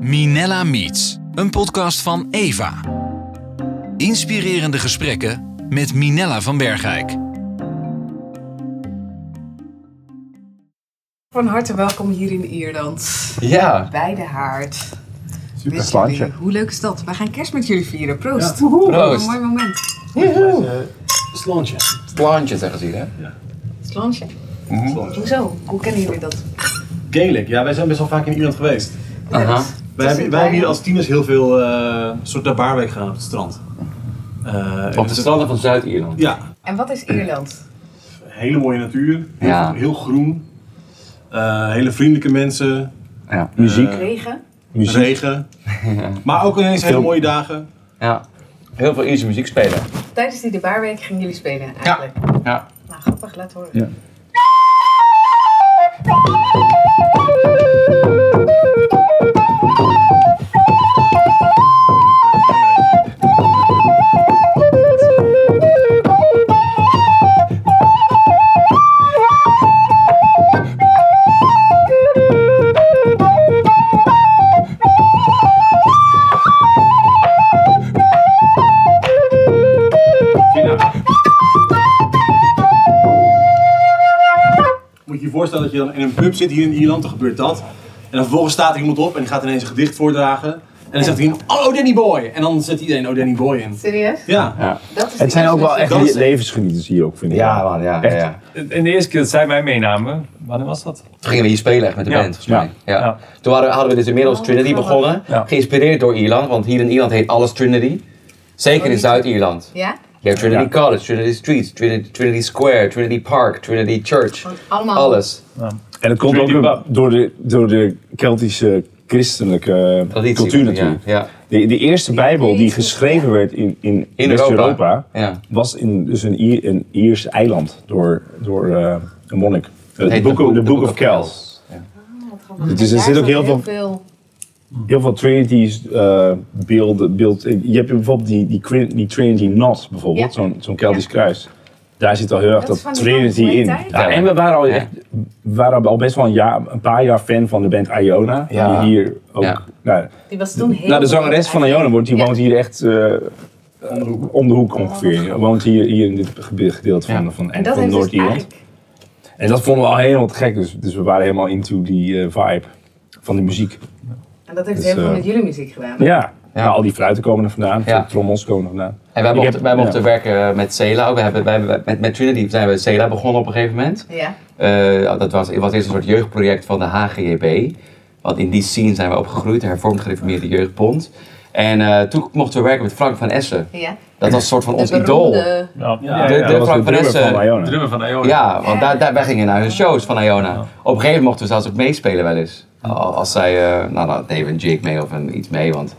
Minella Meets, een podcast van Eva. Inspirerende gesprekken met Minella van Bergijk. Van harte welkom hier in Ierland. Ja. Bij de haard. Super jullie. Hoe leuk is dat? Wij gaan kerst met jullie vieren. Proost. Proost. Een mooi moment. Slantje. Plantje zeggen ze hier, hè? Slansje. Mhm. Hoezo? Hoe kennen jullie dat? Gaelic. Ja, wij zijn best wel vaak in Ierland geweest. Aha. Ja, Wij hebben, wij hebben hier als tieners heel veel eh soort naar baarweek gedaan op het strand. Eh, Op de het- stranden van Zuid-Ierland. Ja, En wat is Ierland? hele mooie natuur. Heel, Ja. heel groen. Eh, hele vriendelijke mensen. Ja. Muziek. Regen? Muziek. Regen. Maar ook ineens hele mooie dagen. ja. Heel veel Ierse muziek spelen. Tijdens die de baarweek gingen jullie spelen eigenlijk. Ja. Nou, grappig. Laat horen. Ja. Dat je dan in een pub zit hier in Ierland, dan gebeurt dat. En dan vervolgens staat er iemand op en die gaat ineens een gedicht voordragen. En dan zegt hij, oh Danny Boy! En dan zet iedereen, oh Danny Boy in. Serieus? Ja. Ja. Dat is Het zijn ook wel echt levensgenieters hier ook, vind ik. Ja, man, ja. ja, ja. En de eerste keer dat zij mij meenamen, wanneer was dat? Toen gingen we hier spelen echt met de Ja. band, volgens mij. Ja. Ja. Toen hadden, hadden we dus inmiddels Oh, Trinity begonnen. Ja. Geïnspireerd door Ierland, want hier in Ierland heet alles Trinity. Zeker Oh, in die- Zuid-Ierland. Ja? Je hebt Trinity Ja. College, Trinity Streets, Trinity, Trinity Square, Trinity Park, Trinity Church. Allemaal. Alles. En dat komt ook door de, door de Keltische christelijke Traditie. cultuur natuurlijk. Ja. ja. De, de eerste Bijbel die geschreven werd in, in, In West-Europa Ja. was in dus een, Ier, een Iers eiland door, door eh, een monnik. Het De Book, Book- the Book of Kells. Grappig. Dus er zit ook heel veel- Heel veel Trinities eh beelden. Beeld, je hebt bijvoorbeeld die, die, die Trinity Knot bijvoorbeeld, Ja. zo'n zo'n Keltisch kruis. Daar zit al heel erg Dat dat, Trinity in. Ja, en we waren al, Ja. echt, we waren al best wel een, jaar, een paar jaar fan van de band Iona. Ja. Die hier ook. Ja. Nou, Die was toen heel nou, de zangeres van Iona woont, die Ja. woont hier echt eh, om de hoek ongeveer. Die woont hier, hier in dit gedeelte van, Ja. van, En dat van dus Noord-Ierland. eigenlijk... En dat vonden we al helemaal te gek. Dus, dus we waren helemaal into die eh, vibe van die muziek. En dat heeft Dus, heel veel eh, met jullie muziek gedaan. Ja. Ja. Nou, al die fluiten komen er vandaan, Ja. de trommels komen er vandaan. En wij mochten, heb- wij mochten ja. werken met Cela. ook. We hebben, wij, hebben- met, met Trinity zijn we Cela begonnen op een gegeven moment. Ja. Eh, dat was, was eerst een soort jeugdproject van de HGJB. Want in die scene zijn we opgegroeid, de hervormd gereformeerde jeugdbond. En eh, toen mochten we werken met Frank van Essen. Ja. Dat was een soort van ons idool. Ja, Ja, de- Frank van Essen. drummer van Iona. Ja, want daar, daar, wij gingen naar hun shows van Iona. Op een gegeven moment mochten we zelfs ook meespelen wel eens. Al- Als zij, eh, nou dan deden we een jig mee of een, iets mee, want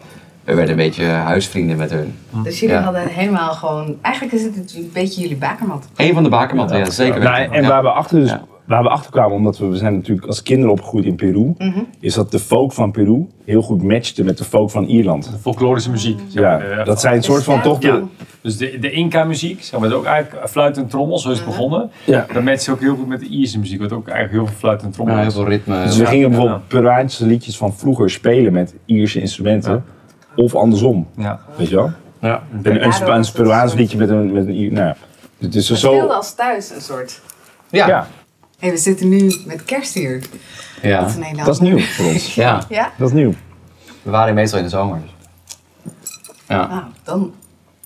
we werden een beetje huisvrienden met hun. Dus jullie Ja. hadden helemaal gewoon... Eigenlijk is het een beetje jullie bakermat. Een van de bakermatten, ja, zeker Nou, weten. en Ja. waar we achter, dus, Ja. waar we achter kwamen, omdat we, we zijn natuurlijk als kinderen opgegroeid in Peru, Mhm. is dat de folk van Peru heel goed matchte met de folk van Ierland. Folklorische muziek. zeg Ja, maar, dat zijn een soort van toch de... Ja. Dus de, de Inca-muziek, zeg maar, ook eigenlijk fluit en trommel, zo is het begonnen. Ja. Dat matcht ook heel goed met de Ierse muziek, wat ook eigenlijk heel veel fluit en trommel Ja, heel veel ritme. Dus we Ja. gingen bijvoorbeeld Peruaanse liedjes van vroeger spelen met Ierse instrumenten. Of andersom, Ja. weet je wel? Ja. Een, een, een Peruaans het liedje met een... Met een nou ja. Het is zo... speelden als thuis een soort... Ja. Ja, Hé, we zitten nu met kerst hier. Ja. Dat is dat is nieuw voor ons. ja, Ja? Dat is nieuw. we waren meestal in de zomer. Ja. Nou, dan...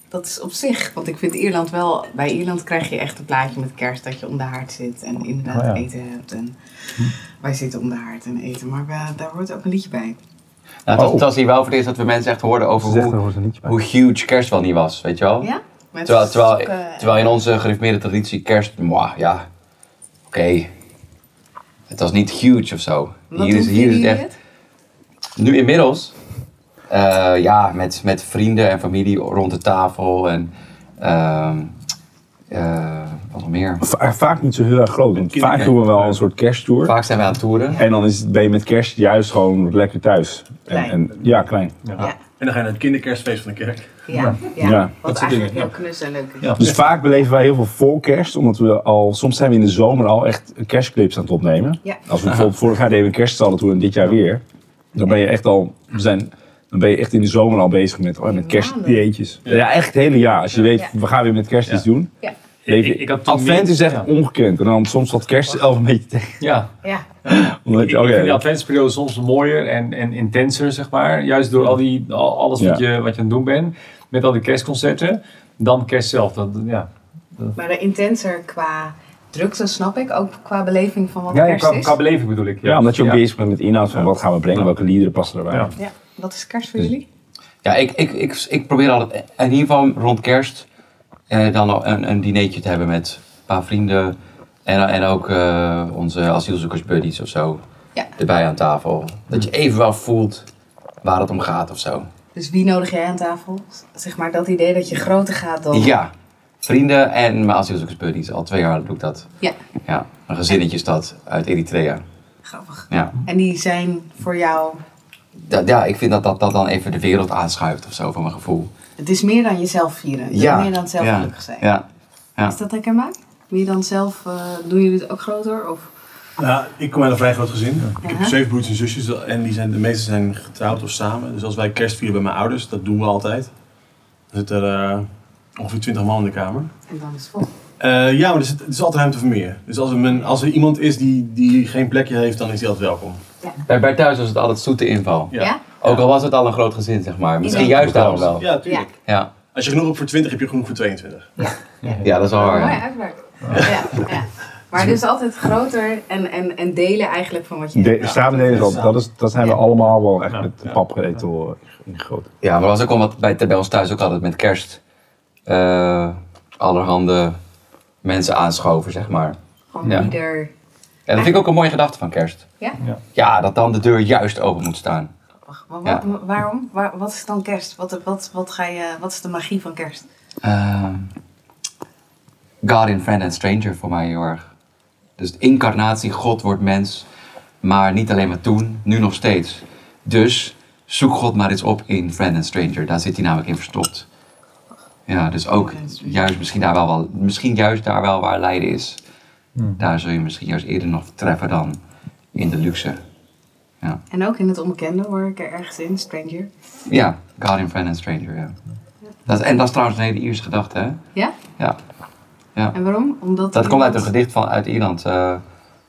Dat is op zich, want ik vind Ierland wel... Bij Ierland krijg je echt een plaatje met kerst dat je om de haard zit en inderdaad Oh ja. eten hebt. En wij zitten om de haard en eten, maar we- daar hoort ook een liedje bij. Nou, het, was, Oh. was hier wel voor het eerst dat we mensen echt hoorden over er hoe, hoe huge kerst wel niet was, weet je wel? Ja? Met Terwijl, terwijl, terwijl in onze gereformeerde traditie kerst, mwah, ja, oké. Het was niet huge of zo. Wat Hier is, hier is het echt. Nu inmiddels, eh, ja, met, met vrienden en familie rond de tafel en ehm eh, wat nog meer. Va- vaak niet zo heel erg groot. Want vaak doen we wel een soort kersttour. Vaak zijn we aan het toeren. En dan is het, ben je met kerst juist gewoon lekker thuis. En, Klein. en, ja, klein. Ja, En dan ga je naar het kinderkerstfeest van de kerk. ja, ja. Ja. Wat soort eigenlijk dingen, heel knus en leuk is. Ja. Dus vaak beleven wij heel veel voor kerst, omdat we al, soms zijn we in de zomer al echt kerstclips aan het opnemen. Ja. Als we bijvoorbeeld vorig jaar deden we een kerststallen toe en dit jaar weer. Dan ben je echt al, we zijn, dan ben je echt in de zomer al bezig met, oh, met kerstdieetjes. Ja, echt het hele jaar. Als je weet, Ja. we gaan weer met kerst iets doen. Ik- ik had Advent is echt ja. ongekend. En dan soms wat kerst zelf een beetje tegen. Ja, Ja. Omdat ik, vind de adventsperiode soms mooier en, en intenser, zeg maar. Juist door al die, al, alles wat, Ja. je, wat je aan het doen bent. Met al die kerstconcerten. Dan kerst zelf. Dat, ja. Maar de intenser qua drukte, snap ik. Ook qua beleving van wat Ja, ja, kerst qua, is. qua beleving bedoel ik. ja, omdat je ook ja. bezig bent met inhoud van wat gaan we brengen, Ja. welke liederen passen erbij. Ja. Ja. Wat is kerst voor jullie? Ja, ik, ik, ik, ik probeer altijd in ieder geval rond kerst eh, dan een, een dinertje te hebben met een paar vrienden. En, en ook eh, onze asielzoekersbuddies of zo Ja. erbij aan tafel. Dat je even wel voelt waar het om gaat of zo. Dus wie nodig jij aan tafel? Zeg maar dat idee dat je groter gaat dan... Ja, vrienden en mijn asielzoekersbuddies. Al twee jaar doe ik dat. Ja. Ja, een gezinnetje is dat uit Eritrea. Grappig. Ja. En die zijn voor jou... Da- ja, ik vind dat, dat dat dan even de wereld aanschuift of zo, van mijn gevoel. Het is meer dan jezelf vieren. Het is Ja, meer dan zelf ja, gelukkig zijn. Ja, ja. Is dat herkenbaar? Je dan zelf... eh, doen jullie het ook groter? Of... Nou, ik kom uit een vrij groot gezin. Ik heb zeven broers en zusjes en die zijn, de meeste zijn getrouwd of samen. Dus als wij kerst vieren bij mijn ouders, dat doen we altijd. Dan zit er eh, ongeveer 20 man in de kamer. En dan is het vol. Eh, ja, maar er, zit, er is altijd ruimte voor meer. Dus als er, men- als er iemand is die, die geen plekje heeft, dan is hij altijd welkom. Bij, bij thuis was het altijd zoete inval. Ja. Ja? Ook al was het al een groot gezin, zeg maar. Misschien Ja. juist daarom wel. Ja, tuurlijk. Ja, Als je genoeg hebt voor 20, heb je genoeg voor 22. ja dat is wel waar. Mooi ja. uitwerk. Ja. Ja, Maar dus altijd groter en, en, en delen eigenlijk van wat je De, hebt. samen delen, dat, dat, is, dat zijn we Ja. allemaal wel echt Ja. met de papgeretel ingegoten. Ja, maar dat was ook al wat bij, bij ons thuis ook altijd met kerst. eh, allerhande mensen aanschoven, zeg maar. Gewoon Ja. ieder... En dat vind ik ook een mooie gedachte van kerst. Ja? Ja. Ja, dat dan de deur juist open moet staan. Maar wat, waarom? Waar, wat is dan kerst? Wat, wat, wat, ga je, wat is de magie van kerst? Eh, God in Friend and Stranger voor mij heel erg. Dus de incarnatie, God wordt mens. Maar niet alleen maar toen, nu nog steeds. Dus zoek God maar eens op in Friend and Stranger. Daar zit hij namelijk in verstopt. Ja, dus ook juist misschien, daar wel, wel, misschien juist daar wel waar lijden is. Daar zul je misschien juist eerder nog treffen dan in de luxe. En ook in het onbekende hoor ik er ergens in, Stranger. Ja, God in Friend and Stranger, ja. Dat, en dat is trouwens een hele Ierse gedachte, hè? Ja? Ja. En waarom? Omdat Dat komt uit een gedicht van, uit Ierland. eh,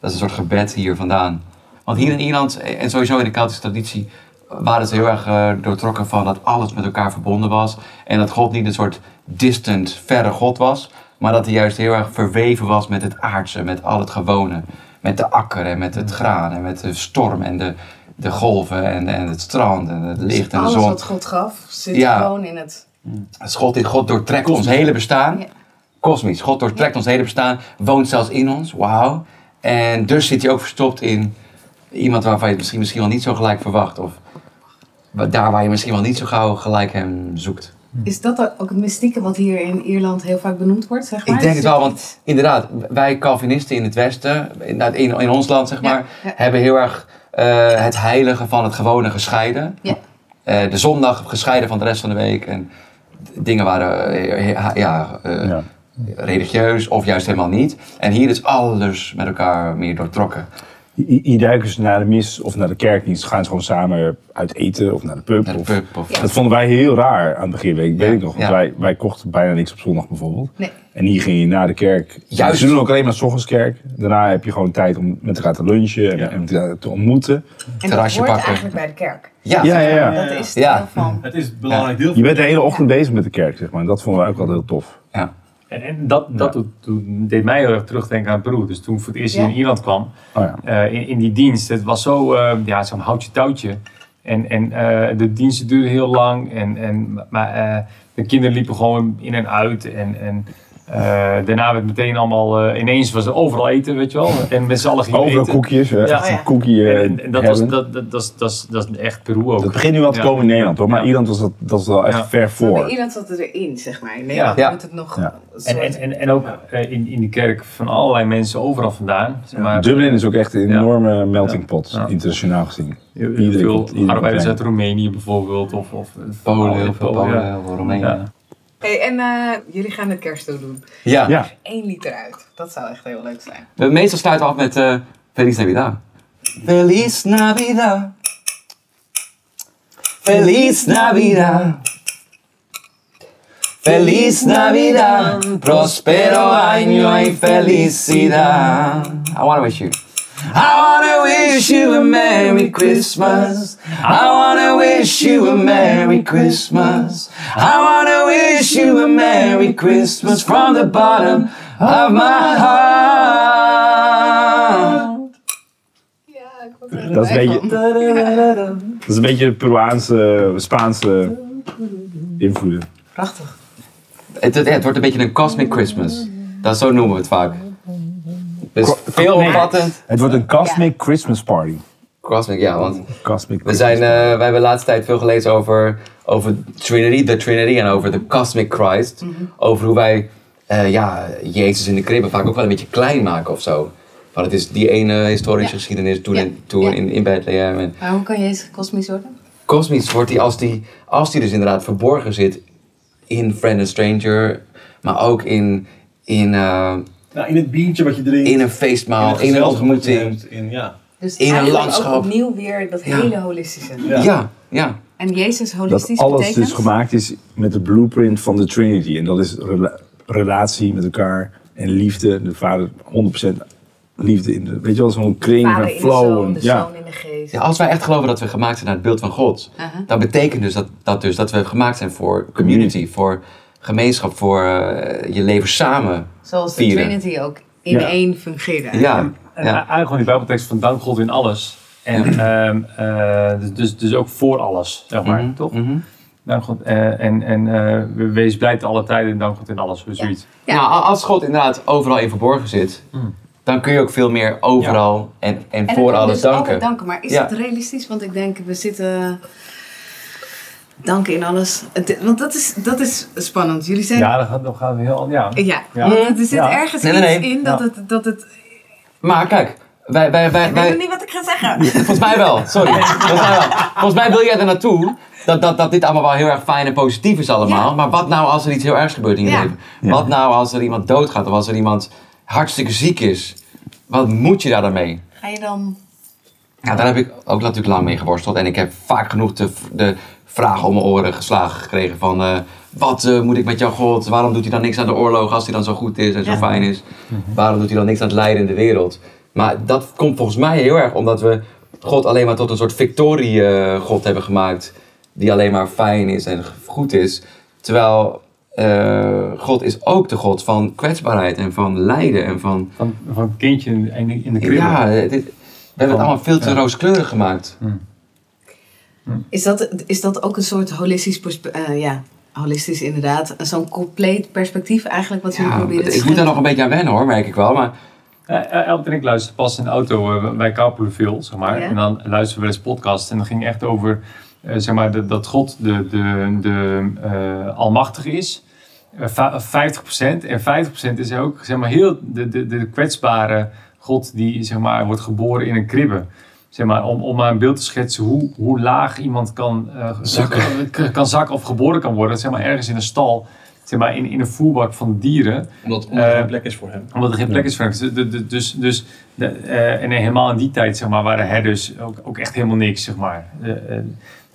dat is een soort gebed hier vandaan. Want hier in Ierland, eh, en sowieso in de Keltische traditie, waren ze heel erg eh, doortrokken van dat alles met elkaar verbonden was. En dat God niet een soort distant, verre God was, maar dat hij juist heel erg verweven was met het aardse, met al het gewone. Met de akker en met het graan en met de storm en de, de golven en, en het strand en het licht en de Alles zon. wat God gaf zit Ja. gewoon in het... Het God, God doortrekt ons hele bestaan. Ja. Kosmisch. God doortrekt ons hele bestaan. Woont zelfs in ons. Wauw. En dus zit hij ook verstopt in iemand waarvan je het misschien, misschien wel niet zo gelijk verwacht. Of daar waar je misschien wel niet zo gauw gelijk hem zoekt. Is dat ook het mystieke wat hier in Ierland heel vaak benoemd wordt, zeg maar? Ik denk het wel, want inderdaad, wij Calvinisten in het Westen, in, in, in ons land zeg maar, ja. hebben heel erg eh, het heilige van het gewone gescheiden. Ja. Eh, de zondag gescheiden van de rest van de week. En dingen waren eh, Ja. religieus of juist helemaal niet. En hier is alles met elkaar meer doortrokken. Hier duiken ze naar de mis of naar de kerkdienst, gaan ze gewoon samen uit eten of naar de pub. Naar de of- pub of... Dat vonden wij heel raar aan het begin, weet, weet Ja, ik nog. Want ja. wij, wij kochten bijna niks op zondag bijvoorbeeld. Nee. En hier ging je naar de kerk. Juist. Ze doen ook alleen maar 's ochtends kerk. Daarna heb je gewoon tijd om met elkaar te lunchen en, Ja. en te, te ontmoeten. En dat terrasje hoort pakken. eigenlijk bij de kerk. Ja, Ja, ja, ja. Dat is Ja. deel van... Het is een belangrijk deel Je bent de hele ochtend bezig met de kerk, zeg maar. En dat vonden wij ook wel heel tof. ja. En, en dat, dat doet- doet- deed mij heel erg terugdenken aan Peru. Dus toen ik voor het eerst hier in Ierland kwam, Oh ja. eh, in, in die dienst, het was zo, eh, ja, zo'n houtje touwtje. En, en eh, de diensten duurden heel lang. En, en, maar eh, de kinderen liepen gewoon in en uit. En, en eh, daarna werd meteen allemaal, eh, ineens was er overal eten, weet je wel. En met z'n allen gingen Overal eten. koekjes, eh, Ja. echt een koekje En, en, en dat, was, dat, dat, dat, is- dat, is- dat is echt Peru ook. Dat begint nu wel te Ja. komen in Nederland hoor, maar Ja. Ierland was dat, dat is wel echt Ja. ver voor. Ierland zat het erin, zeg maar. In Nederland Ja. moet het nog En, en, en, en ook eh, in, in die kerk van allerlei mensen overal vandaan. Zeg maar, Dublin is ook echt een Ja. enorme melting pot, Ja. internationaal gezien. Iedereen veel komt- iedereen arbeiders uit Roemenië bijvoorbeeld. Of, of Polen, heel veel Polen, veel Roemenië. Hey, en eh, jullie gaan het kerstdoel doen. Ja. Ja, Eén liter uit. Dat zou echt heel leuk zijn. We meestal sluiten af met eh Feliz Navidad. Feliz Navidad. Feliz Navidad. Feliz Navidad, prospero año y felicidad. I want to wish you. I want to wish you a Merry Christmas. I want to wish you a Merry Christmas. I want to wish you a Merry Christmas from the bottom of my heart. Dat is een beetje, dat is een beetje Peruaanse, Spaanse invloeden. Prachtig. Het, het, het wordt een beetje een cosmic Christmas. Dat zo noemen we het vaak. Dus veelomvattend. Het wordt een cosmic Christmas party. Cosmic, ja, want Cosmic we zijn, eh, wij hebben de laatste tijd veel gelezen over, over Trinity, de Trinity en over de Cosmic Christ. Over hoe wij eh, ja, Jezus in de kribben vaak ook wel een beetje klein maken of zo. Want het is die ene historische Ja. geschiedenis toen, Ja. in, toen Ja. in, in Bethlehem. En Maar hoe kan Jezus kosmisch worden? kosmisch wordt hij als die, als die dus inderdaad verborgen zit in Friend and Stranger, maar ook in, in, eh, Nou, in het biertje wat je drinkt. in een feestmaal, het in, een ontmoeting. hebt, In, ja. Dus In een eigenlijk landschap. ook opnieuw weer dat Ja. hele holistische. Ja. Ja, ja. En Jezus Dat holistisch alles betekent? dus gemaakt is met de blueprint van de Trinity. En dat is rela- relatie met elkaar en liefde. De vader 100% liefde in de... Weet je wel, zo'n kring Vader van in de flow. de ja. zoon in de geest. Ja, als wij echt geloven dat we gemaakt zijn naar het beeld van God, Aha. dat betekent dus dat, dat, dus dat we gemaakt zijn voor community, voor gemeenschap, voor eh, je leven samen. Zoals de vieren. Trinity ook in Ja. één fungeerde. Ja, ja. eigenlijk gewoon die Bijbeltekst van dank God in alles. En ehm, eh, dus- dus, dus ook voor alles, zeg maar, Mhm, toch? mhm. Dank God. eh, en en eh, we- wees blij te alle tijden en dank God in alles, zoiets. Ja. Nou, als God inderdaad overal in verborgen zit, Mm. dan kun je ook veel meer overal en, en, voor alles dus danken. danken. Maar is Ja. het realistisch? Want ik denk, we zitten... Danken in alles. Het- Want dat is, dat is spannend. Jullie zijn... Ja, dan gaan, we heel... Ja. Ja, Ja. want er zit Ja. ergens Nee, nee, iets nee. in dat, Ja. het, dat het... Maar kijk, wij, wij, wij, Ik weet niet wat ik ga zeggen. volgens mij wel, sorry. Volgens mij, wel. volgens mij wil jij er naartoe dat, dat, dat dit allemaal wel heel erg fijn en positief is allemaal. Ja. Maar wat nou als er iets heel ergs gebeurt in je Ja. leven? Wat nou als er iemand doodgaat of als er iemand hartstikke ziek is? Wat moet je daar dan mee? Ga je dan... Ja, daar heb ik ook natuurlijk lang mee geworsteld. En ik heb vaak genoeg de, de vragen om mijn oren geslagen gekregen van... eh, wat eh, moet ik met jouw God? Waarom doet hij dan niks aan de oorlog als hij dan zo goed is en zo Ja. fijn is? Waarom doet hij dan niks aan het lijden in de wereld? Maar dat komt volgens mij heel erg omdat we God alleen maar tot een soort victorie-God hebben gemaakt. Die alleen maar fijn is en goed is. Terwijl eh, God is ook de God van kwetsbaarheid en van lijden en van... Van, van een kindje in, in de kribben. Ja, dit, we hebben het allemaal veel te Ja. rooskleurig gemaakt. Is dat, is dat ook een soort holistisch... eh, ja, holistisch inderdaad. Zo'n compleet perspectief eigenlijk wat jullie Ja, proberen te ik moet daar nog een beetje aan wennen hoor, merk ik wel. Maar Uh, Elbert en ik luisterden pas in de auto, uh, wij carpoolen veel, zeg maar. Ja. En dan luisteren we wel eens podcasts en dat ging echt over, eh, zeg maar, de, dat God de, de, de eh, almachtig is. Eh, va- 50% en 50% is ook, zeg maar, heel de, de, de kwetsbare God die, zeg maar, wordt geboren in een kribbe. Zeg maar, om, om maar een beeld te schetsen hoe, hoe laag iemand kan, eh, Zakken. kan, kan zakken of geboren kan worden. Zeg maar, ergens in een stal, zeg maar, in, in een voerbak van dieren Omdat, omdat er Eh, geen plek is voor hem. omdat er geen plek is voor hem. Dus, dus, dus de, eh, en helemaal in die tijd zeg maar, waren herders ook, ook echt helemaal niks, zeg maar. Eh,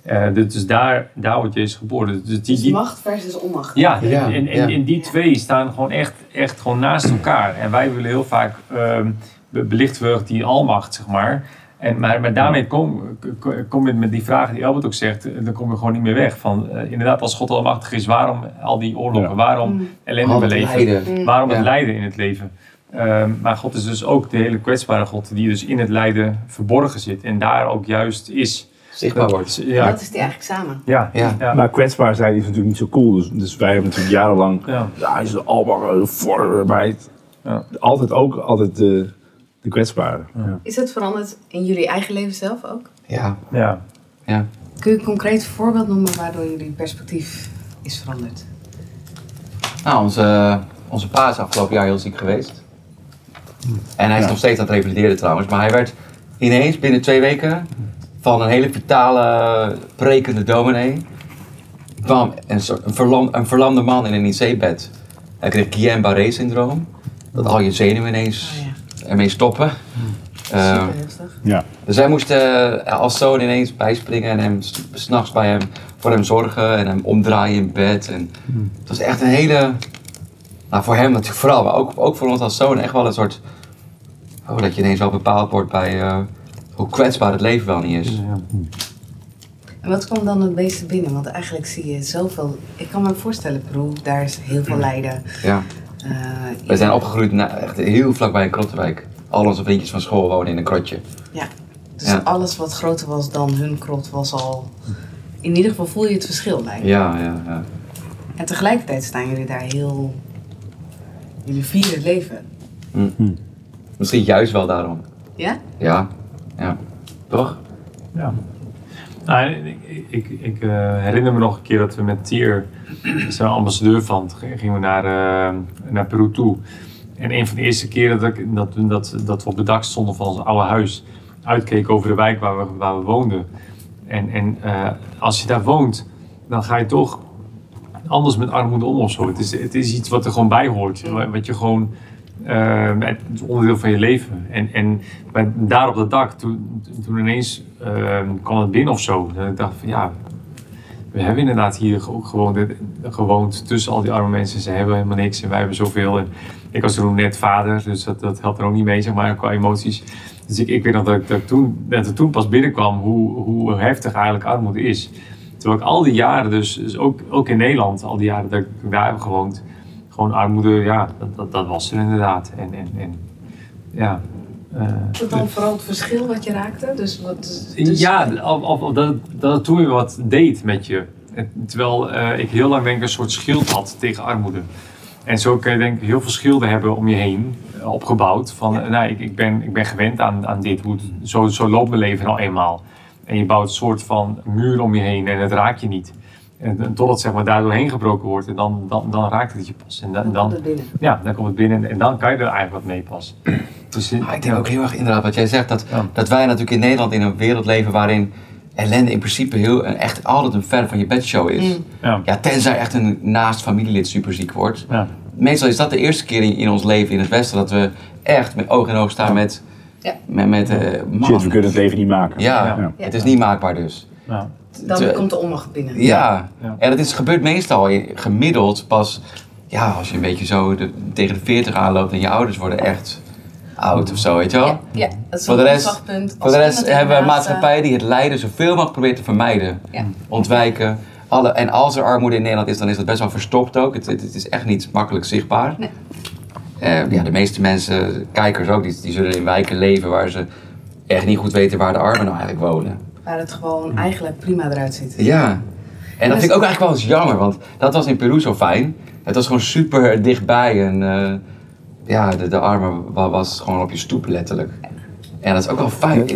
eh, eh, dus daar, daar wordt Jezus geboren. Dus die, Dus die, macht versus onmacht. ja, Ja, en, en, ja. en die twee staan gewoon echt, echt gewoon naast elkaar. En wij willen heel vaak ehm be- belichten we die almacht, zeg maar. En, maar, maar daarmee kom, kom- je met die vragen die Albert ook zegt, eh, dan kom je gewoon niet meer weg. Van, eh, inderdaad, als God almachtig is, waarom al die oorlogen? Ja. Waarom Mm. ellende beleven? Waarom het Ja. lijden in het leven? Ehm, maar God is dus ook de hele kwetsbare God die dus in het lijden verborgen zit en daar ook juist is. zichtbaar wordt. Ja, Dat is die eigenlijk samen. ja, Ja. ja. Maar kwetsbaar zijn is natuurlijk niet zo cool. Dus, dus wij hebben natuurlijk jarenlang... Ja. Ja, hij is allemaal vormheid. Ja. Altijd ook, altijd de, de kwetsbare. Ja. Is het veranderd in jullie eigen leven zelf ook? Ja, ja. ja. Kun je een concreet voorbeeld noemen waardoor jullie perspectief is veranderd? Nou, onze, onze pa is afgelopen jaar heel ziek geweest. En hij is Ja. nog steeds aan het revalideren trouwens. Maar hij werd ineens binnen twee weken van een hele vitale, prekende dominee... kwam een, soort, een, verlam, een verlamde man in een IC-bed. Hij kreeg Guillain-Barré syndroom. Dat al je zenuwen ineens Oh. Ermee stoppen. Super heftig. Ja. dus wij moesten eh, als zoon ineens bijspringen en hem s- s'nachts bij hem voor hem zorgen en hem omdraaien in bed. En het was echt een hele, nou voor hem natuurlijk vooral, maar ook, ook voor ons als zoon echt wel een soort, oh, dat je ineens wel bepaald wordt bij eh, hoe kwetsbaar het leven wel niet is. Ja. En wat kwam dan het meeste binnen? Want eigenlijk zie je zoveel... Ik kan me voorstellen, Peru, daar is heel veel lijden. Ja. Eh, We zijn opgegroeid na, echt heel vlakbij een krottenwijk. Al onze vriendjes van school wonen in een krotje. Ja. Dus Ja. alles wat groter was dan hun krot was al... In ieder geval voel je het verschil, lijkt. Ja, ja, ja. En tegelijkertijd staan jullie daar heel... Jullie vieren het leven. Misschien juist wel daarom. Ja? Ja, ja. Toch? Ja. Nou, ik, ik, eh, herinner me nog een keer dat we met Tier, zijn ambassadeur van, gingen we naar, eh, naar Peru toe. En een van de eerste keren dat, dat, dat, dat we op het dak stonden van ons oude huis, uitkeken over de wijk waar we, waar we woonden. En, en eh, als je daar woont, dan ga je toch anders met armoede om of zo. Het is, het is iets wat er gewoon bij hoort. wa- Wat je gewoon, eh, het is onderdeel van je leven. En, en maar daar op dat dak, toen, toen ineens eh, kwam het binnen of zo. Ik dacht van ja, we hebben inderdaad hier ook gewoond, tussen al die arme mensen. Ze hebben helemaal niks en wij hebben zoveel. En ik was toen net vader, dus dat, dat helpt er ook niet mee, zeg maar, qua emoties. Dus ik, ik weet nog dat ik, dat toen, dat toen pas binnenkwam hoe, hoe heftig eigenlijk armoede is. Terwijl ik al die jaren, dus, dus ook, ook in Nederland, al die jaren dat ik daar heb gewoond, gewoon armoede, ja, dat, dat, dat was er inderdaad. En, en, en ja. eh, Is dat dan vooral het verschil wat je raakte? Dus wat, dus ja, of, of, of dat, dat het toen weer wat deed met je. Terwijl eh, ik heel lang denk ik een soort schild had tegen armoede. En zo kun je denk ik heel veel schilden hebben om je heen eh, opgebouwd. Van, eh, nou, ik, ik, ben, ik ben gewend aan, aan dit. Hoe zo, zo loopt mijn leven nou eenmaal. En je bouwt een soort van muur om je heen en het raakt je niet. En, totdat zeg maar, daar doorheen gebroken wordt en dan, dan, dan raakt het je pas. En dan, dan dan, komt het binnen. ja, dan komt het binnen en, dan kan je er eigenlijk wat mee pas. Dus, Maar ik denk ook heel erg inderdaad wat jij zegt, dat, Ja. dat wij natuurlijk in Nederland in een wereld leven waarin ellende in principe heel, en echt altijd een ver van je bedshow is. Mm. Ja. Ja, tenzij echt een naast familielid super ziek wordt. Ja. Meestal is dat de eerste keer in, in ons leven in het Westen dat we echt met oog in oog staan met, Ja. met, met eh. Shit, we kunnen het leven niet maken. Ja, Ja. het is niet maakbaar dus. Ja. Dan Te- komt de onmacht binnen. Ja, Ja. en dat is, gebeurt meestal gemiddeld pas ja, als je een beetje zo de- tegen de 40 aanloopt en je ouders worden echt oud of zo, weet je wel? Ja, ja, dat is Voor een de rest-. Voor de rest hebben we een maatschappij die het lijden zoveel mogelijk probeert te vermijden. Ja. Ontwijken. Alle, en als er armoede in Nederland is, dan is dat best wel verstopt ook. Het, het, het is echt niet makkelijk zichtbaar. Nee. Eh, ja, de meeste mensen, kijkers ook, die, die zullen in wijken leven waar ze echt niet goed weten waar de armen nou eigenlijk wonen. Waar het gewoon eigenlijk prima eruit ziet. Ja. En dat vind ik ook eigenlijk wel eens jammer, want dat was in Peru zo fijn. Het was gewoon super dichtbij en eh, ja, de, de armen wa- was gewoon op je stoep letterlijk. En dat is ook wel fijn.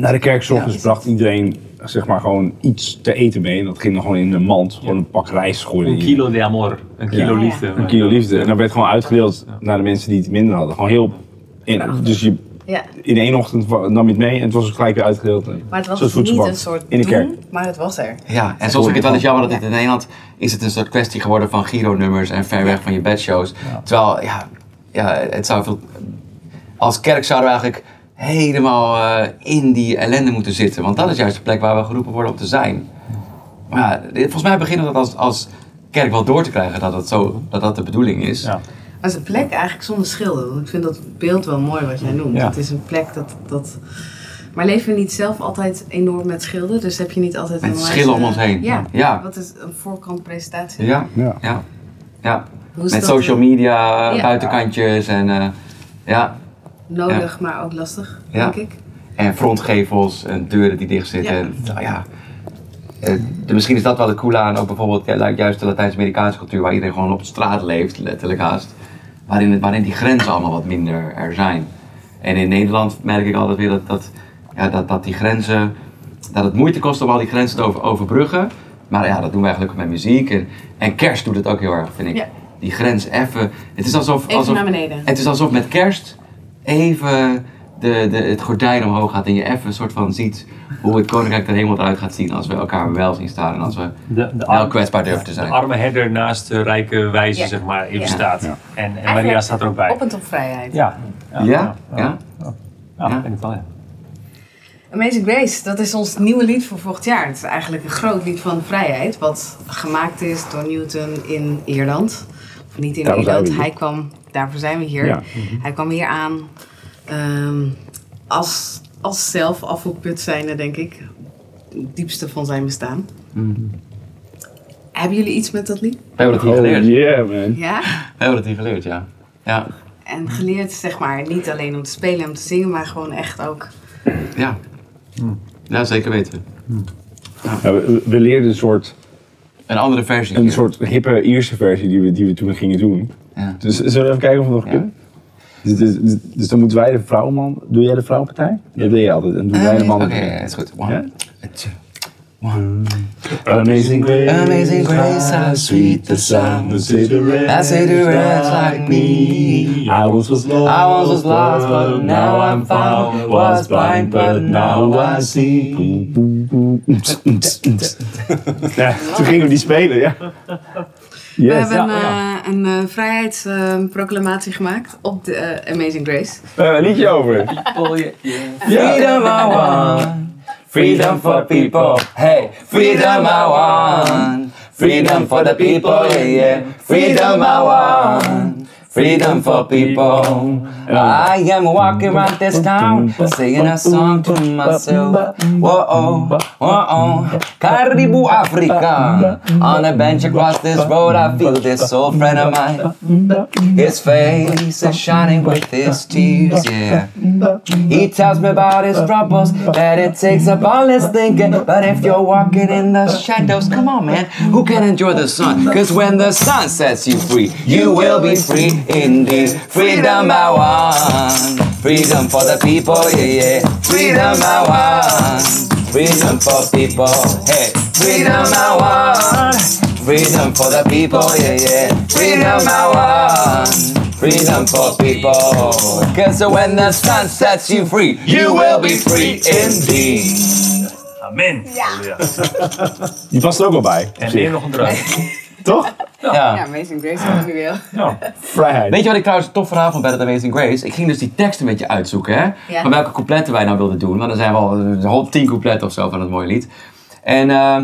Naar de kerk 's ochtends Ja. bracht iedereen zeg maar gewoon iets te eten mee. En dat ging dan gewoon in een mand. Gewoon een pak rijst gooien. Een kilo de amor, een kilo Ja. liefde. Een kilo liefde. En dat werd gewoon uitgedeeld naar de mensen die het minder hadden. Gewoon heel... in- dus je, Ja. in één ochtend nam je het mee en het was ook gelijk weer uitgedeeld. Maar het was niet een soort In de kerk. doen, maar het was er. Ja, en soms vind ik het wel eens jammer dat dit in Nederland is het een soort kwestie geworden van Giro-nummers en ver weg van je bedshows. Terwijl, ja, ja, het zou veel... Als kerk zouden we eigenlijk helemaal eh, in die ellende moeten zitten. Want dat is juist de plek waar we geroepen worden om te zijn. Maar ja, volgens mij beginnen we dat als, als kerk wel door te krijgen dat dat, zo, dat, dat de bedoeling is. Ja. Maar het is een plek eigenlijk zonder schilden. Want ik vind dat beeld wel mooi wat jij noemt. Ja. Het is een plek dat, dat... Maar leven we niet zelf altijd enorm met schilden? Dus heb je niet altijd Met schillen om ons heen. Ja. Ja. Wat is een voorkant presentatie? Ja, Ja. ja, Met social eh, media, Ja. buitenkantjes en eh, ja. Nodig, maar ook lastig, Ja. denk ik. En frontgevels en deuren die dicht zitten. En, nou ja. Eh, de- misschien is dat wel het coole aan ook bijvoorbeeld juist de Latijns-Amerikaanse cultuur, waar iedereen gewoon op straat leeft, letterlijk haast. Waarin, die grenzen allemaal wat minder er zijn. En in Nederland merk ik altijd weer dat, dat, ja, dat, dat die grenzen, dat het moeite kost om al die grenzen te over, overbruggen. Maar ja, dat doen wij gelukkig met muziek. En, en kerst doet het ook heel erg, vind ik. Ja. Die grens even. Het is alsof. Even alsof naar beneden. het is alsof met kerst even de, de, het gordijn omhoog gaat en je even een soort van ziet hoe het koninkrijk der hemel eruit gaat zien als we elkaar wel zien staan en als we De, de wel kwetsbaar durven te de zijn. arme herder naast de rijke wijze, Ja. zeg maar, Ja. staat. Ja. En, en Maria staat er ook bij. Op en top vrijheid. Ja. Ja? Ja? Ja, Ja. ik wel, ja. Amazing Grace, dat is ons nieuwe lied voor volgend jaar. Het is eigenlijk een groot lied van vrijheid, wat gemaakt is door Newton in Ierland. Of niet in Ierland, hij kwam, daarvoor zijn we hier. Ja. Hij kwam hier aan ehm, als, als zelf afvoerput zijnde, denk ik. Het diepste van zijn bestaan. Hebben jullie iets met dat lied? We hebben dat hier Oh geleerd. yeah, man. Ja? We hebben dat hier geleerd, ja. Ja, En geleerd, zeg maar, niet alleen om te spelen en om te zingen, maar gewoon echt ook. ja. Ja, zeker weten. Ja, we, we leerden een soort, Een andere versie. een soort hippe Ierse versie die we, die we toen gingen doen. Ja. Dus zullen we even kijken of we nog Ja. kunnen? Dus, dus, dus, dus dan moeten wij de vrouwenman... Doe jij de vrouwenpartij? Dat deed je altijd. En doen wij de Oké, mannen. ja, is goed. One, Ja? two, one. Amazing grace, Amazing grace, how sweet the sound. that saved a wretch That saved a wretch like me. I once was lost, I once was lost, but now I'm found. Was blind, but now I see. Ja, toen gingen we die spelen, ja. We hebben ja, een, ja. eh, een eh, vrijheidsproclamatie gemaakt op de eh, Amazing Grace. We hebben een liedje over. Freedom I want. Freedom for people. Hey, freedom I want. Freedom for the people. Yeah, yeah. Freedom I want. Freedom for people. I am walking around this town, singing a song to myself. Whoa, oh, whoa, oh. Caribou Africa. On a bench across this road, I feel this old friend of mine. His face is shining with his tears, yeah. He tells me about his troubles, that it takes up all his thinking. But if you're walking in the shadows, come on, man, who can enjoy the sun? Cause when the sun sets you free, you will be free indeed. Freedom I want, freedom for the people, yeah, yeah. Freedom I want, freedom for people, hey. Freedom I want, freedom for the people, yeah, yeah. Freedom I want. Freedom for people. Cause when the sun sets you free, you will be free indeed. Amen. Die past er ook wel bij. En weer nog een druif. Toch? Ja, Ja. Amazing Grace hebben we weer. Ja. Vrijheid. Weet je wat ik trouwens tof verhaal vond bij dat Amazing Grace? Ik ging dus die tekst een beetje uitzoeken, hè? Ja. Van welke coupletten wij nou wilden doen. Want er zijn wel een whole tien coupletten of zo van het mooie lied. En eh,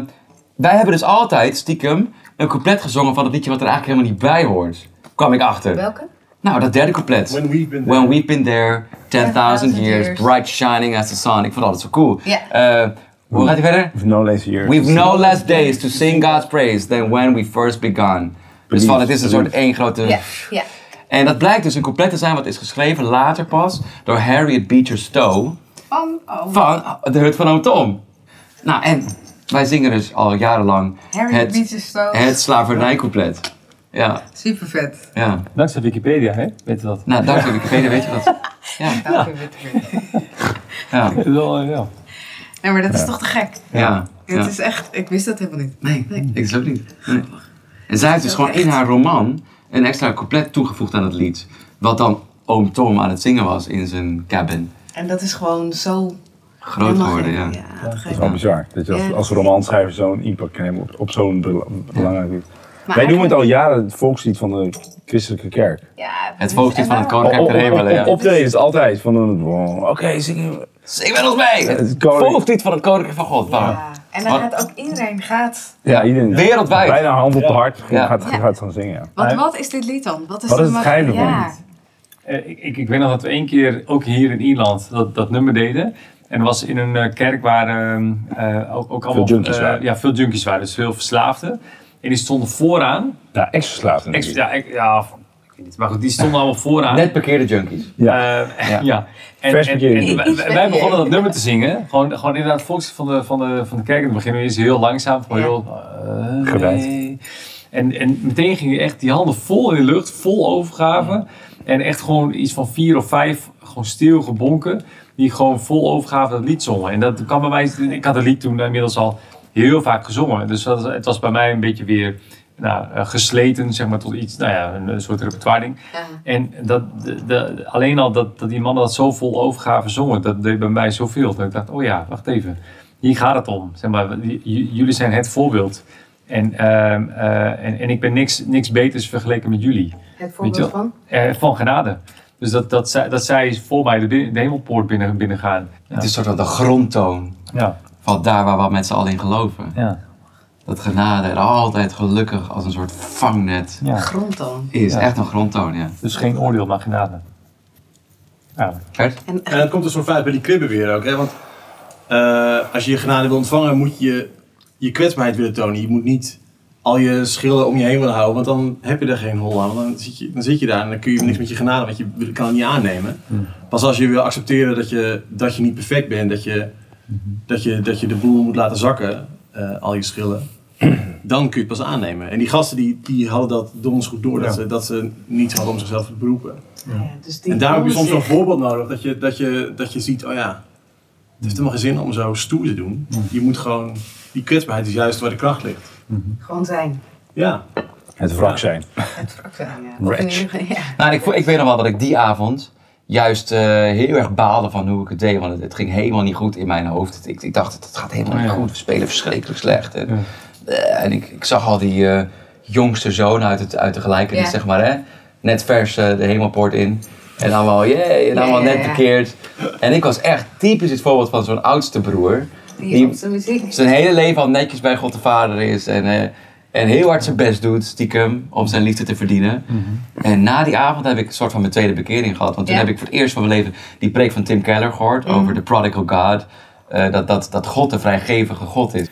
wij hebben dus altijd stiekem een couplet gezongen van het liedje wat er eigenlijk helemaal niet bij hoort. Kwam ik achter. Welke? Nou, dat derde couplet. When we've been When we've been there, 10,000 10,000 years, years. bright shining as the sun. Ik vond dat altijd zo cool. Ja. Eh, hoe gaat hij verder? We've no less years. We've no less days to sing God's praise than when we first begun. Dus van, het is een soort één grote... Ja, ja. En dat blijkt dus een couplet te zijn wat is geschreven later pas door Harriet Beecher Stowe Van, oh, van De Hut van Oom Tom. Nou, en wij zingen dus al jarenlang Harry het, Beecher Stowe. het slavernijcouplet. Ja, Super vet. ja. Dankzij Wikipedia, hè? Weet je dat? Nou, dankzij Wikipedia weet je dat. Ja, Dank je, Witte. ja, Wel, eh, ja. Nee, maar dat is toch te gek. ja. Het ja. is echt, ik wist dat helemaal niet. Nee, ik ook niet. Nee. En zij heeft dus gewoon in haar roman een extra couplet toegevoegd aan het lied. Wat dan oom Tom aan het zingen was in zijn cabin. En dat is gewoon zo Groot geworden, ja. Dat is wel bizar. Dat je als, als romanschrijver zo'n impact kan hebben op, op zo'n bela- belangrijk lied. Maar Wij noemen het al jaren het volkslied van de christelijke kerk. Ja, Het volkslied van het Koninkrijk Op, der op, Hemelen, ja. is altijd van een... wow, Oké, zingen we. Zing met ons mee! Het van het Koninkrijk van God. Ja. En dan gaat ook iedereen gaat. Ja, iedereen. Wereldwijd. Bijna hand op de hart Ja. gaat, gaat, gaan zingen. Want wat is dit lied dan? Wat is, Wat de is het geheim ervan? Ja. Eh, ik, ik, ik weet nog dat we één keer, ook hier in Ierland, dat, dat nummer deden. En dat was in een eh, kerk waar ehm, eh, ook, ook allemaal... junkies eh, waren. Ja, veel junkies waren, dus veel verslaafden. En die stonden vooraan. Ja, ex-verslaafd Ex, natuurlijk. ja, ik, ja, maar goed, die stonden allemaal vooraan. Net bekeerde junkies. Ja. Eh, Ja. ja. En, Vers en, bekeerd. en wij, wij begonnen dat nummer te zingen. Gewoon, gewoon inderdaad volks van de, van, de, van de dan beginnen we eerst heel langzaam. Gewoon heel... eh, Gewijd. nee. En, en meteen gingen echt die handen vol in de lucht. Vol overgave. En echt gewoon iets van vier of vijf gewoon stil gebonken. Die gewoon vol overgave dat lied zongen. En dat kwam bij mij... Ik had het lied toen inmiddels al heel vaak gezongen. Dus dat, het was bij mij een beetje weer... Nou, eh, gesleten, zeg maar, tot iets, nou ja, een, een soort repertoire ding. Ja. En dat, de, de- alleen al dat, dat die mannen dat zo vol overgave zongen, dat deed bij mij zoveel. Dat ik dacht, oh ja, wacht even. Hier gaat het om. Zeg maar, jullie zijn het voorbeeld. En, ehm, eh, en, en ik ben niks, niks beters vergeleken met jullie. Het voorbeeld van? Eh, van genade. Dus dat, dat, zij, dat zij voor mij de, de hemelpoort binnen, binnen gaan. Ja. Het is soort van de grondtoon ja. van daar waar we met z'n allen in geloven. Ja. Dat genade er altijd gelukkig als een soort vangnet ja. Grondtoon. is. Ja. Echt een grondtoon, ja. Dus geen oordeel, maar genade. Ja. En En dat komt er zo vaak bij die kribben weer ook. Hè? Want eh, als je je genade wil ontvangen, moet je je kwetsbaarheid willen tonen. Je moet niet al je schillen om je heen willen houden, want dan heb je er geen hol aan. Want dan zit je, dan zit je daar en dan kun je niks met je genade, want je kan het niet aannemen. Pas als je wil accepteren dat je, dat je niet perfect bent, dat je, dat je, dat je de boel moet laten zakken, eh, al je schillen, dan kun je het pas aannemen. En die gasten die, die hadden dat donders goed door, dat, Ja. ze, dat ze niets hadden om zichzelf te beroepen. ja, dus En daar heb je soms zo'n zich- voorbeeld nodig, dat je, dat, je, dat je ziet, oh ja, het heeft helemaal geen zin om zo stoer te doen. Je moet gewoon, die kwetsbaarheid is juist waar de kracht ligt. Gewoon zijn. Ja. Het wrak zijn. Het wrak zijn, ja. Nou, ik, ik weet nog wel dat ik die avond juist eh, heel erg baalde van hoe ik het deed. Want het, het ging helemaal niet goed in mijn hoofd. Ik, ik dacht, het gaat helemaal niet Ja. goed. We spelen verschrikkelijk slecht. En, Ja. En ik, ik zag al die eh, jongste zoon uit, het, uit de gelijkenis, zeg maar. Hè? Net vers eh, de hemelpoort in. En allemaal, jee, en allemaal Ja, ja, net bekeerd. En ik was echt typisch het voorbeeld van zo'n oudste broer. Die, Die- zijn hele leven al netjes bij God de Vader is. En, eh, en heel hard zijn best doet, stiekem, om zijn liefde te verdienen. En na die avond heb ik een soort van mijn tweede bekering gehad. Want toen Ja. heb ik voor het eerst van mijn leven die preek van Tim Keller gehoord. Over de prodigal God. Eh, dat, dat, dat God een vrijgevige God is.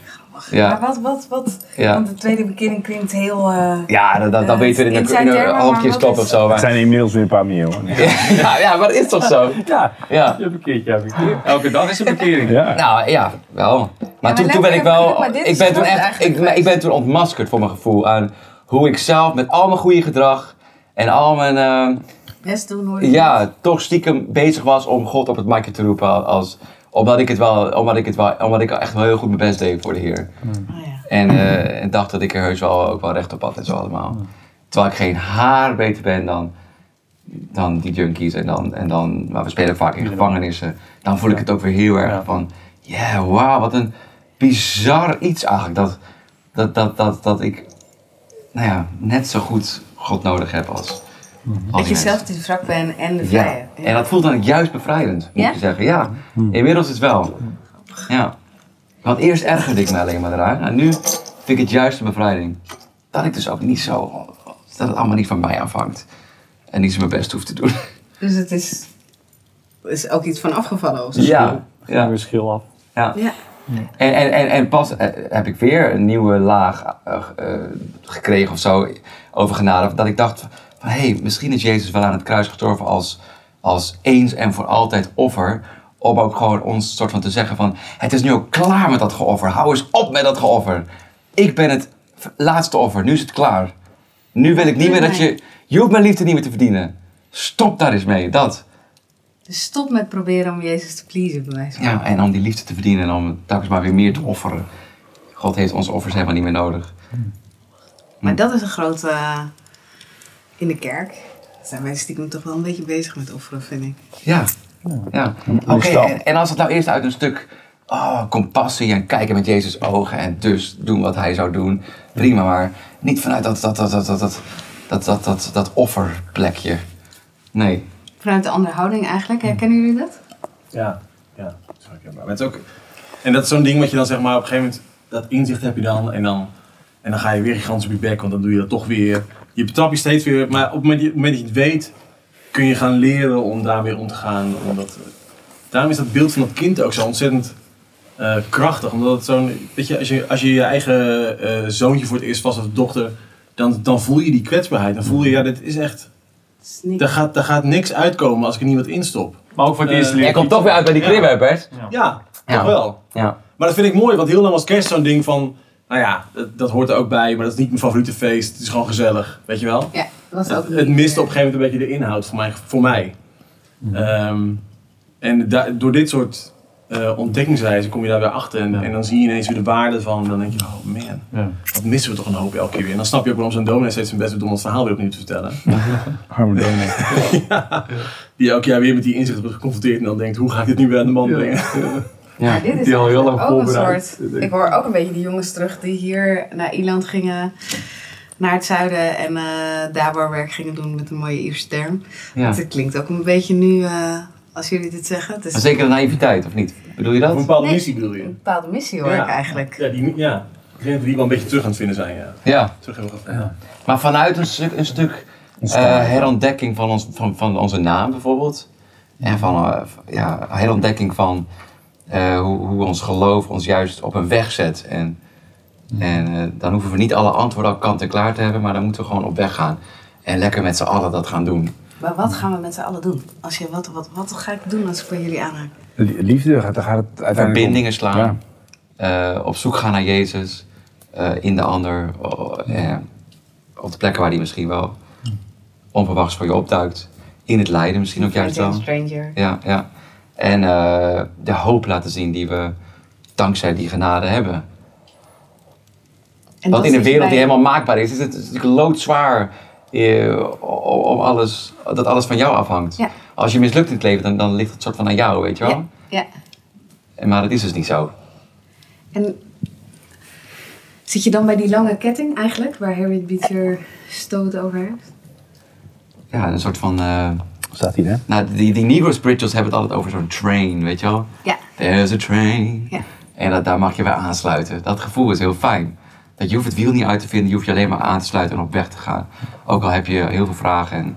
Ja, wat, wat, wat? ja. Want de tweede bekering klinkt heel... eh, ja dat, dat, dat Eh, weten we in de, in de termen, maar hoofdjes wat klopt is- of zo. Het zijn inmiddels weer een paar miljoen. ja, ja, maar dat is toch zo? Ja, Ja. je bekeert, ja, bekeert. Elke dag is een bekering. Ja. Nou ja, wel. Maar maar toen, toen ben ik wel. geluk, Ik ben toen echt. Ik, ben- ik ben toen ontmaskerd voor mijn gevoel aan hoe ik zelf met al mijn goede gedrag en al mijn. eh, best doen hoor. ja, toch stiekem bezig was om God op het makje te roepen. Als, omdat ik het wel. Omdat ik het wel. Omdat ik echt wel heel goed mijn best deed voor de Heer. Oh, ja. En, eh, en dacht dat ik er heus wel ook wel recht op had en zo allemaal. Terwijl ik geen haar beter ben dan, dan die junkies. En dan, en dan, maar we spelen vaak in gevangenissen. Dan voel ik het ook weer heel erg Ja. van, ja, wauw, wat een bizar iets eigenlijk. Dat, dat, dat, dat, dat ik, nou ja, net zo goed God nodig heb als, als Dat die je zelf die zwak bent en de Ja, vrije. en dat voelt dan juist bevrijdend, moet Ja? je zeggen. Ja, inmiddels is het wel. Ja. Want eerst ergerde ik me alleen maar eraan. En nu vind ik het juist een bevrijding. Dat ik dus ook niet zo... Dat het allemaal niet van mij afhangt. En niet zo mijn best hoef te doen. Dus het is, is ook iets van afgevallen of zo. Ja, ja, Weer schil af. ja. Ja. En, en, en, en pas eh, heb ik weer een nieuwe laag eh, eh, gekregen of zo over genade. Dat ik dacht van, hé, hey, misschien is Jezus wel aan het kruis gestorven als, als eens en voor altijd offer. Om ook gewoon ons soort van te zeggen van, het is nu ook klaar met dat geoffer. Hou eens op met dat geoffer. Ik ben het laatste offer, nu is het klaar. Nu wil ik niet meer dat je, je hoeft mijn liefde niet meer te verdienen. Stop daar eens mee, dat. Dus stop met proberen om Jezus te pleasen, bij wijze van. Ja, en om die liefde te verdienen en om telkens maar weer meer te offeren. God heeft onze offers helemaal niet meer nodig. Maar dat is een grote... in de kerk zijn wij stiekem toch wel een beetje bezig met offeren, vind ik. Ja. ja. Oké, en, en als het nou eerst uit een stuk oh, compassie en kijken met Jezus' ogen en dus doen wat hij zou doen, prima, maar niet vanuit dat, dat, dat, dat, dat, dat, dat, dat, dat, dat offerplekje. Nee. Vanuit de andere houding eigenlijk, herkennen jullie dat? Ja, ja. dat is herkenbaar. Maar het is ook, en dat is zo'n ding wat je dan zeg maar op een gegeven moment, dat inzicht heb je dan en dan, en dan ga je weer gigantisch op je bek, want dan doe je dat toch weer. Je betrapt je steeds weer, maar op het moment, op het moment dat je het weet, kun je gaan leren om daarmee om te gaan. Omdat, daarom is dat beeld van dat kind ook zo ontzettend eh, krachtig. Omdat het zo'n, weet je, als je als je, je eigen eh, zoontje voor het eerst vast of dochter, dan, dan voel je die kwetsbaarheid. Dan voel je, ja, dit is echt, daar gaat, daar gaat niks uitkomen als ik er niet wat instop. Maar ook voor het Eh, eerst Jij leren. komt toch weer uit bij die crib, Bert? Ja, Ja. toch wel. Ja. Maar dat vind ik mooi, want heel lang was kerst zo'n ding van... Nou ja, dat, dat hoort er ook bij, maar dat is niet mijn favoriete feest. Het is gewoon gezellig, weet je wel? Ja, dat was ook Het, het miste eh, op een gegeven moment een beetje de inhoud voor mij. Voor mij. Ehm, en da- door dit soort eh, ontdekkingsreizen kom je daar weer achter. En, Ja. en dan zie je ineens weer de waarde van. Dan denk je, oh man, Ja. wat missen we toch een hoop elke keer weer. En dan snap je ook waarom zo'n dominee steeds zijn best doet om het verhaal weer opnieuw te vertellen. Arme dominee. Die elk jaar weer met die inzicht wordt geconfronteerd en dan denkt, hoe ga ik dit nu weer aan de man brengen? Maar dit is Die al heel lang ook een soort... Ik hoor ook een beetje die jongens terug die hier naar Ierland gingen. naar het zuiden en eh, daar waar werk gingen doen met een mooie Ierse term. Ja. Het klinkt ook een beetje nu, eh, als jullie dit zeggen. Maar zeker de naïviteit, of niet? Bedoel je Of een dat? bepaalde Nee. missie bedoel je? een bepaalde missie hoor ik eigenlijk. Ja, die, ja. Ik denk dat we die wel een beetje terug aan het vinden zijn, ja. Ja. Terug hebben we gevonden. Maar vanuit een stuk, een stuk eh, herontdekking van, ons, van, van onze naam bijvoorbeeld. En van ja, herontdekking van eh, hoe, hoe ons geloof ons juist op een weg zet. En, en eh, dan hoeven we niet alle antwoorden al kant en klaar te hebben, maar dan moeten we gewoon op weg gaan. En lekker met z'n allen dat gaan doen. Maar wat gaan we met z'n allen doen? Als je, wat, wat, wat ga ik doen als ik bij jullie aanhaak? Liefde, gaat- daar gaat het uiteindelijk om. Verbindingen slaan. Ja. eh, op zoek gaan naar Jezus. eh, in de ander. op de plekken waar die misschien wel onverwachts voor je opduikt. In het lijden misschien ook juist wel. Stranger. Ja, ja. En eh, de hoop laten zien die we dankzij die genade hebben. En Want dat in een wereld die helemaal maakbaar is, is het natuurlijk loodzwaar eh, om alles, dat alles van jou afhangt. Ja. Als je mislukt in het leven, dan, dan ligt het soort van aan jou, weet je wel? Ja, ja. En, maar dat is dus niet zo. En zit je dan bij die lange ketting eigenlijk, waar Harriet Beecher stoot over heeft? Ja, een soort van... eh, Staat hier, hè? nou, die, die Negro spirituals hebben het altijd over zo'n train, weet je wel? Ja. There's a train. Ja. En dat, daar mag je bij aansluiten. Dat gevoel is heel fijn. Dat je hoeft het wiel niet uit te vinden, je hoeft je alleen maar aan te sluiten en op weg te gaan. Ook al heb je heel veel vragen en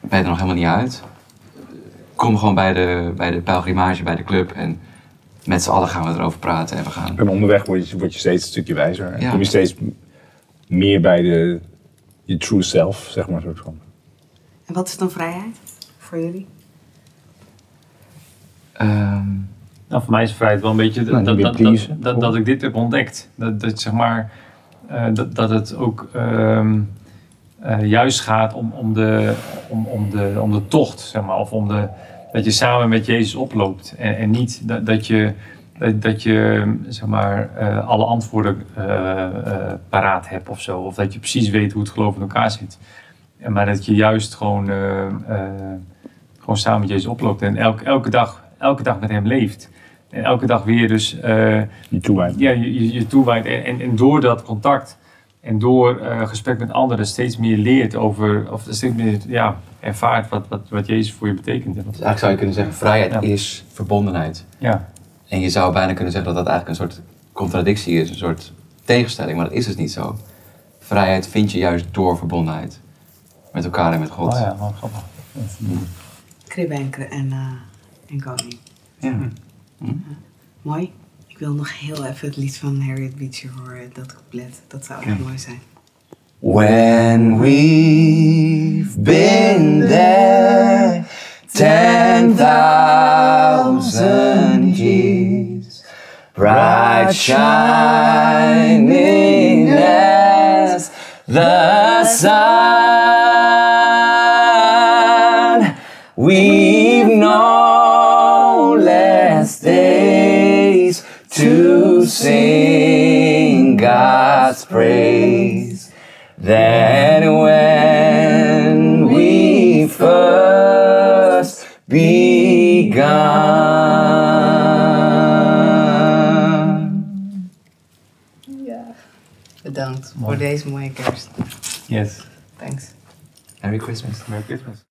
ben je er nog helemaal niet uit. Kom gewoon bij de, bij de pelgrimage, bij de club en met z'n allen gaan we erover praten en we gaan. En onderweg word je, word je steeds een stukje wijzer. En Ja. kom je steeds meer bij de, je true self, zeg maar. Soort van. En wat is dan vrijheid voor jullie? Ehm, Nou, voor mij is vrijheid wel een beetje dat, Nou, dat, dat, pleasen, dat, dat, dat ik dit heb ontdekt. Dat, dat zeg maar, eh, dat, dat het ook ehm, eh, juist gaat om, om, de, om, om, de, om de tocht, zeg maar. Of om de, dat je samen met Jezus oploopt. En, en niet dat, dat je, dat, je zeg maar, eh, alle antwoorden eh, eh, paraat hebt of zo. Of dat je precies weet hoe het geloof in elkaar zit. En Maar dat je juist gewoon, eh, eh, gewoon samen met Jezus oploopt. En elke, elke, dag, elke dag met hem leeft. En elke dag weer dus eh, Je toewijdt. ja, je, je, toewijdt. En, en, en door dat contact en door eh, gesprek met anderen steeds meer leert over, of steeds meer ja, ervaart wat, wat, wat Jezus voor je betekent. Dus eigenlijk zou je kunnen zeggen, vrijheid Ja. is verbondenheid. Ja, En je zou bijna kunnen zeggen dat dat eigenlijk een soort contradictie is, een soort tegenstelling, maar dat is dus niet zo. Vrijheid vind je juist door verbondenheid. Met elkaar en met God. oh ja, wat grappig. Kribbe en, kri- en, koning. Ja. Mooi. Ik wil nog heel even het lied van Harriet Beecher horen, dat couplet. Dat zou echt mooi zijn. When we've been there ten thousand years, bright shining as the sun, God's praise than when we first begun. Bedankt voor deze mooie kerst. Yes. Thanks. Merry Christmas. Merry Christmas.